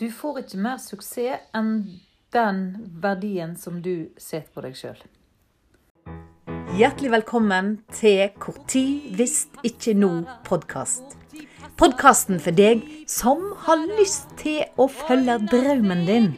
Du får ikke mer suksess enn den verdien som du setter på deg sjøl. Hjertelig velkommen til Korti visst ikke nå-podkast. Podkasten for deg som har lyst til å følge drømmen din.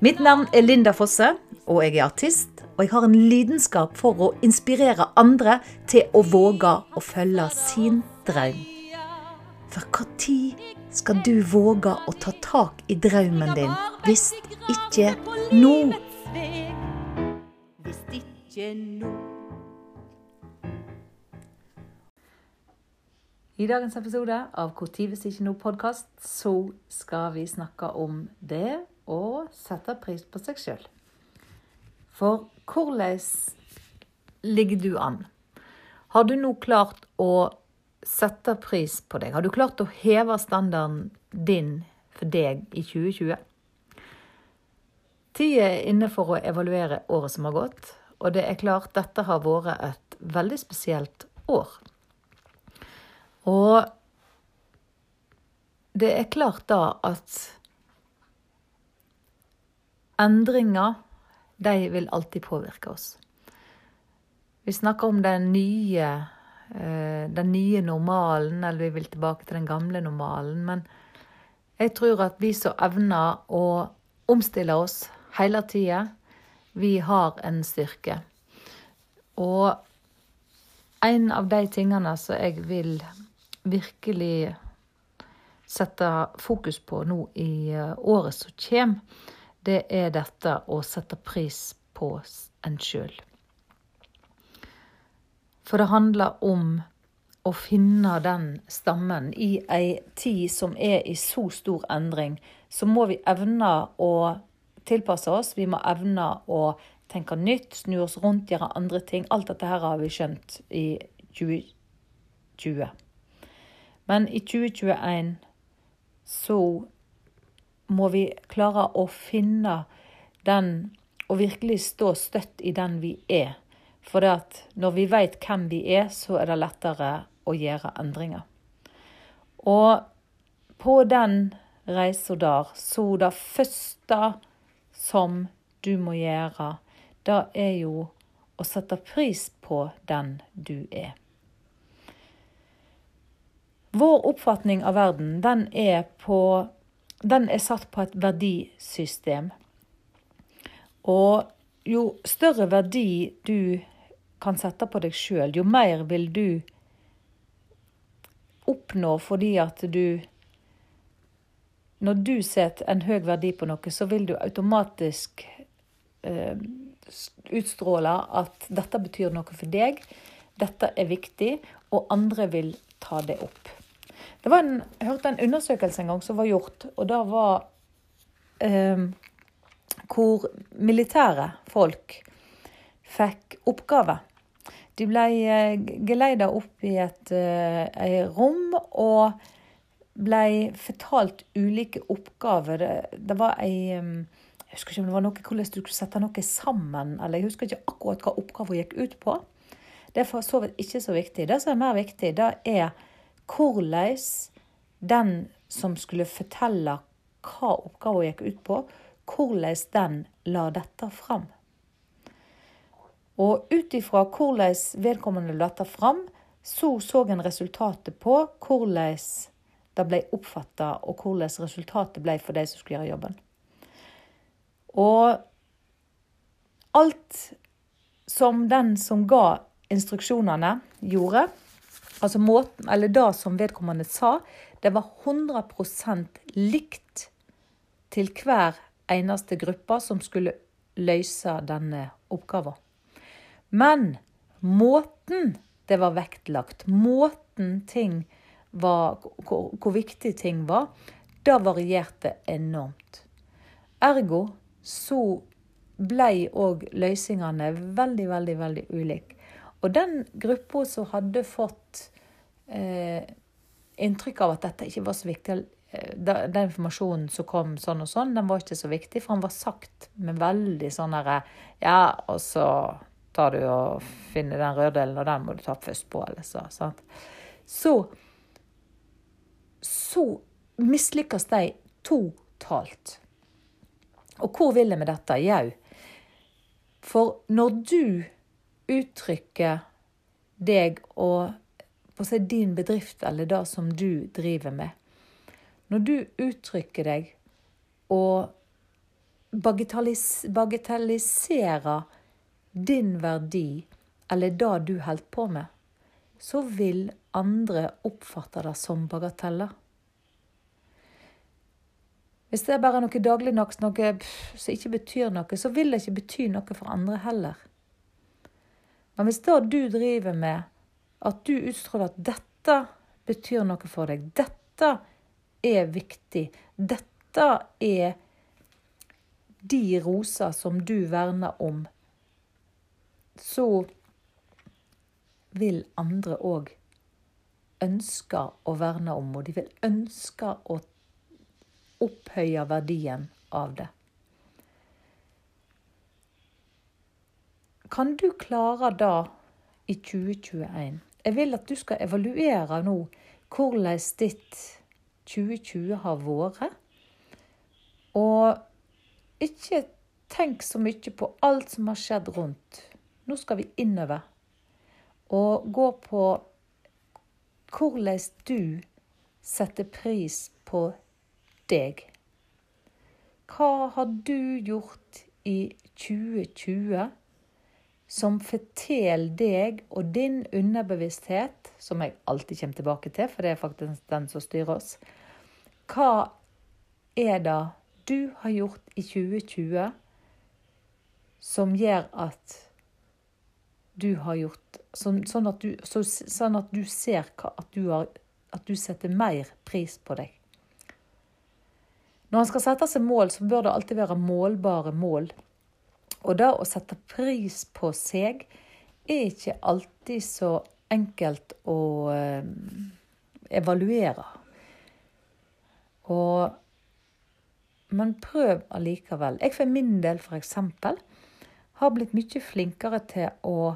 Mitt navn er Linda Fosse, og jeg er artist. Og jeg har en lidenskap for å inspirere andre til å våge å følge sin drøm. For når skal du våge å ta tak i drømmen din, hvis ikke nå? Hvis ikke nå. I dagens episode av Hvor tid hvis ikke noe podkast, så skal vi snakke om det å sette pris på seg sjøl. For hvordan ligger du an? Har du nå klart å sette pris på deg? Har du klart å heve standarden din for deg i 2020? Tida er inne for å evaluere året som har gått, og det er klart dette har vært et veldig spesielt år. Og det er klart da at endringer, de vil alltid påvirke oss. Vi snakker om den nye den nye normalen, eller vi vil tilbake til den gamle normalen. Men jeg tror at vi som evner å omstille oss hele tida, vi har en styrke. Og en av de tingene som jeg vil virkelig sette fokus på nå i eh, året som kommer, det er dette å sette pris på en sjøl. For det handler om å finne den stammen i ei tid som er i så stor endring. Så må vi evne å tilpasse oss. Vi må evne å tenke nytt, snu oss rundt, gjøre andre ting. Alt dette her har vi skjønt i 2020. Men i 2021 så må vi klare å finne den og virkelig stå støtt i den vi er. For når vi vet hvem vi er, så er det lettere å gjøre endringer. Og på den reisa der, så det første som du må gjøre, det er jo å sette pris på den du er. Vår oppfatning av verden, den er, på, den er satt på et verdisystem. Og jo større verdi du kan sette på deg sjøl, jo mer vil du oppnå fordi at du Når du setter en høy verdi på noe, så vil du automatisk eh, utstråle at dette betyr noe for deg, dette er viktig, og andre vil ta det opp. Det var en, jeg hørte en undersøkelse en gang som var gjort, og da var eh, hvor militære folk fikk oppgave. De ble eh, geleida opp i et et rom og ble fortalt ulike oppgaver. Det, var ei Jeg husker ikke om det var noe hvordan du skulle sette noe sammen. eller Jeg husker ikke akkurat hva oppgaven gikk ut på. Det er for så vidt ikke så viktig. Det som er mer viktig, det er hvordan den som skulle fortelle hva oppgaven gikk ut på, hvordan den la dette fram. Og ut ifra hvordan vedkommende la dette fram, så så en resultatet på hvordan det ble oppfatta, og hvordan resultatet ble for de som skulle gjøre jobben. Og alt som den som ga instruksjonene, gjorde, altså måten, eller det som vedkommende sa, det var 100 likt til hver eneste gruppe som skulle løse denne oppgaven. Men måten det var vektlagt, måten ting var hvor, hvor viktig ting var, da varierte enormt. Ergo så ble òg løsningene veldig, veldig, veldig ulike. Og den gruppa som hadde fått eh, inntrykk av at dette ikke var så viktig eh, Den informasjonen som kom sånn og sånn, den var ikke så viktig, for han var sagt med veldig sånn herre Ja, og så tar du og finner den røddelen, og den må du ta først på. Eller så, sant? så så mislykkes de totalt. Og hvor vil jeg med dette? Jau, for når du uttrykker deg og på si din bedrift eller det som du driver med Når du uttrykker deg og bagatellis bagatelliserer din verdi eller det du holder på med, så vil andre oppfatte det som bagateller. Hvis det er bare noe dagligdags, noe som ikke betyr noe, så vil det ikke bety noe for andre heller. Men hvis det du driver med, at du utstråler at dette betyr noe for deg, dette er viktig, dette er de roser som du verner om, så vil andre òg ønske å verne om, og de vil ønske å opphøye verdien av det. Kan du klare det i 2021? Jeg vil at du skal evaluere nå hvordan ditt 2020 har vært. Og ikke tenk så mye på alt som har skjedd rundt. Nå skal vi innover og gå på hvordan du setter pris på deg. Hva har du gjort i 2020 som forteller deg og din underbevissthet, som jeg alltid kommer tilbake til, for det er faktisk den som styrer oss Hva er det du har gjort i 2020 som gjør at du har gjort Sånn, at, du, så, sånn at, du, ser hva, at, du har, at du setter mer pris på deg. Når en skal sette seg mål, så bør det alltid være målbare mål. Og det å sette pris på seg er ikke alltid så enkelt å eh, evaluere. Og, men prøv allikevel. Jeg for min del f.eks. har blitt mye flinkere til å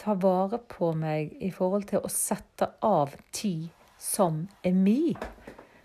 ta vare på meg i forhold til å sette av tid som er mi.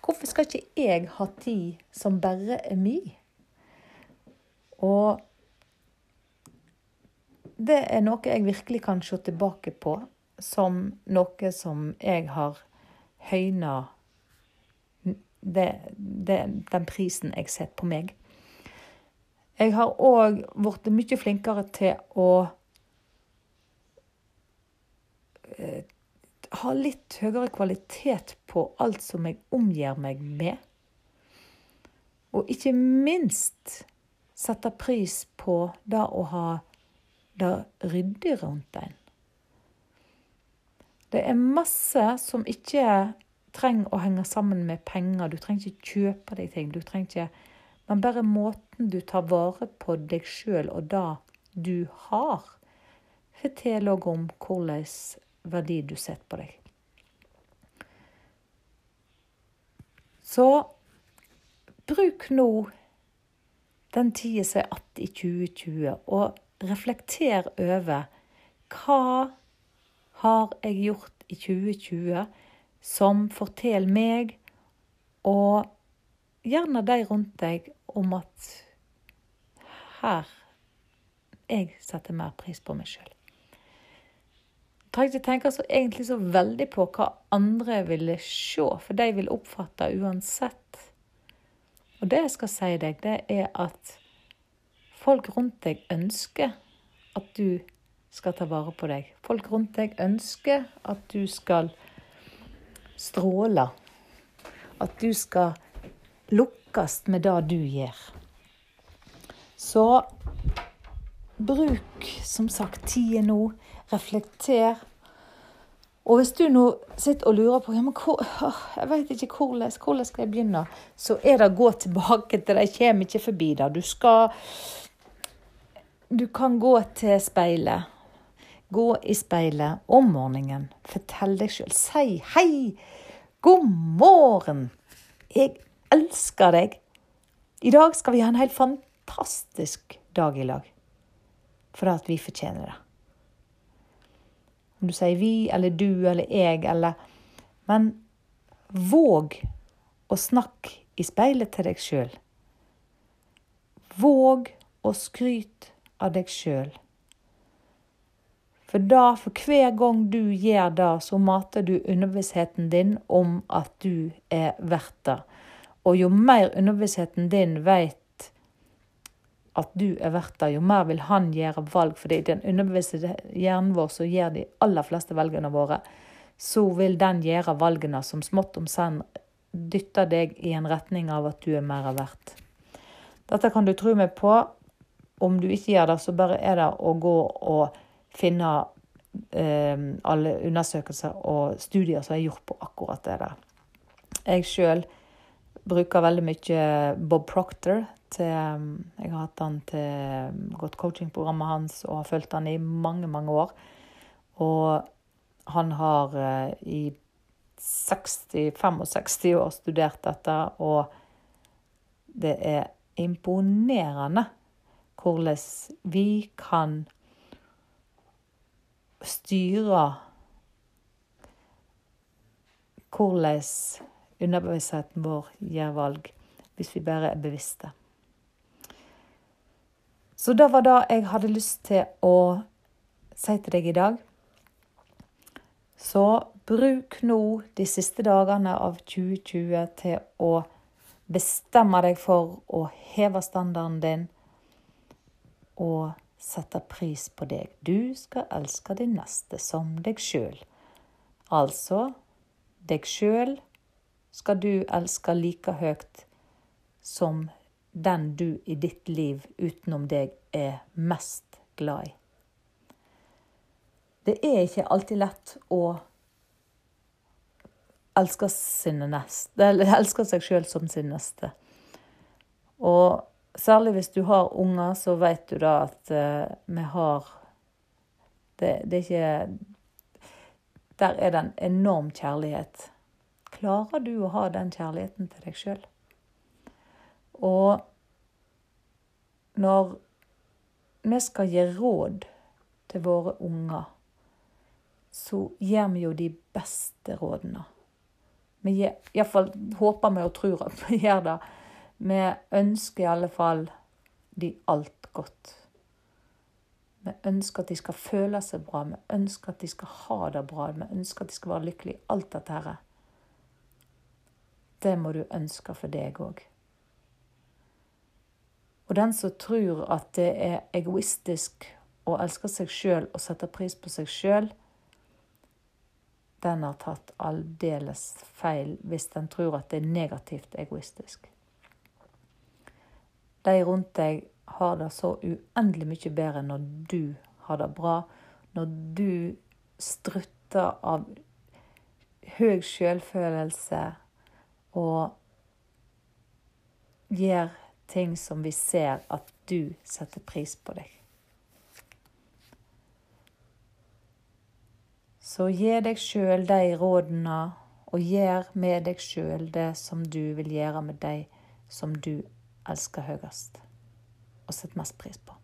Hvorfor skal ikke jeg ha tid som bare er mi? Og det er noe jeg virkelig kan se tilbake på som noe som jeg har høyna den prisen jeg setter på meg. Jeg har òg blitt mye flinkere til å eh, ha litt høyere kvalitet på alt som jeg omgir meg med. Og ikke minst sette pris på det å ha det ryddig rundt en. Det er masse som ikke trenger å henge sammen med penger. Du trenger ikke kjøpe deg ting. Du trenger ikke Men bare måten du tar vare på deg sjøl og det du har, forteller òg om hvordan verdi du setter på deg. Så bruk nå den tida som er igjen i 2020, og reflekter over hva har jeg gjort i 2020 som forteller meg og gjerne de rundt deg om at her jeg setter mer pris på meg sjøl Jeg ikke tenke så egentlig så veldig på hva andre ville se, for de vil oppfatte uansett. Og det jeg skal si deg, det er at folk rundt deg ønsker at du skal ta vare på deg. Folk rundt deg ønsker at du skal stråle. At du skal lukkes med det du gjør. Så bruk som sagt tida nå reflekter. Og hvis du nå sitter og lurer på ja, men hvor, jeg vet ikke hvordan, hvordan skal jeg begynne, så er det å gå tilbake til det. Jeg kommer ikke forbi det. Du skal Du kan gå til speilet. Gå i speilet om morgenen. Fortell deg sjøl. Si hei. God morgen. Jeg elsker deg. I dag skal vi ha en helt fantastisk dag i lag. For at vi fortjener det. Om du sier vi eller du eller jeg eller Men våg å snakke i speilet til deg sjøl. Våg å skryte av deg sjøl. For da, for hver gang du gjør det, så mater du underbevisstheten din om at du er verdt det. Og jo mer underbevisstheten din vet at du er verdt det, jo mer vil han gjøre valg. For i den underbevisste hjernen vår så gjør de aller fleste valgene våre. Så vil den gjøre valgene som smått om senn dytter deg i en retning av at du er mer verdt. Dette kan du tro meg på. Om du ikke gjør det, så bare er det å gå og finne eh, alle undersøkelser og studier som er gjort på akkurat det der. Jeg sjøl bruker veldig mye Bob Proctor. Til, jeg har hatt han til godt coachingprogrammet hans og har fulgt han i mange, mange år. Og han har eh, i 60-65 år studert dette, og det er imponerende hvordan vi kan styre hvordan underbevisstheten vår gjør valg, hvis vi bare er bevisste. Så det var det jeg hadde lyst til å si til deg i dag. Så bruk nå de siste dagene av 2020 til å bestemme deg for å heve standarden din og sette pris på deg. Du skal elske din neste som deg sjøl. Altså deg sjøl skal du elske like høyt som den du i ditt liv utenom deg er mest glad i. Det er ikke alltid lett å elske, neste, elske seg sjøl som sin neste. Og særlig hvis du har unger, så vet du da at uh, vi har det, det, er ikke Der er det en enorm kjærlighet. Klarer du å ha den kjærligheten til deg sjøl? Og når vi skal gi råd til våre unger, så gir vi jo de beste rådene. Vi gir, Iallfall håper vi og tror at vi gjør det. Vi ønsker i alle fall de alt godt. Vi ønsker at de skal føle seg bra, vi ønsker at de skal ha det bra, vi ønsker at de skal være lykkelige. Alt dette her. Det må du ønske for deg òg. Og den som tror at det er egoistisk å elske seg sjøl og sette pris på seg sjøl, den har tatt aldeles feil hvis den tror at det er negativt egoistisk. De rundt deg har det så uendelig mye bedre når du har det bra, når du strutter av høy selvfølelse og gjør ting som vi ser at du setter pris på deg. Så gi deg sjøl de rådene, og gjør med deg sjøl det som du vil gjøre med deg som du elsker høyest og setter mest pris på.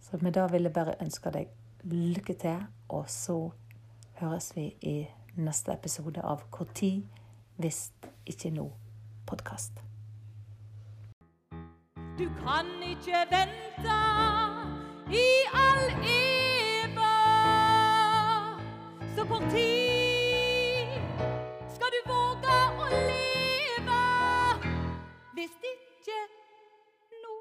Så med det vil jeg bare ønske deg lykke til, og så høres vi i neste episode av Hvor tid hvis ikke nå podkast. Du kan ikke vente i all eva. Så kort tid hvis ikke nå.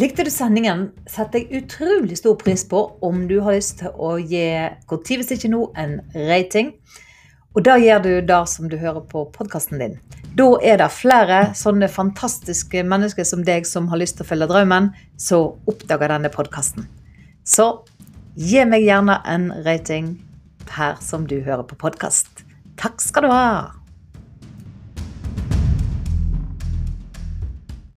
Likte du sendingen, setter jeg utrolig stor pris på om du har lyst til å gi tid hvis ikke nå en rating. Og da gjør du det som du hører på podkasten din. Da er det flere sånne fantastiske mennesker som deg som har lyst til å følge drømmen, som oppdager denne podkasten. Så gi meg gjerne en rating her som du hører på podkast. Takk skal du ha!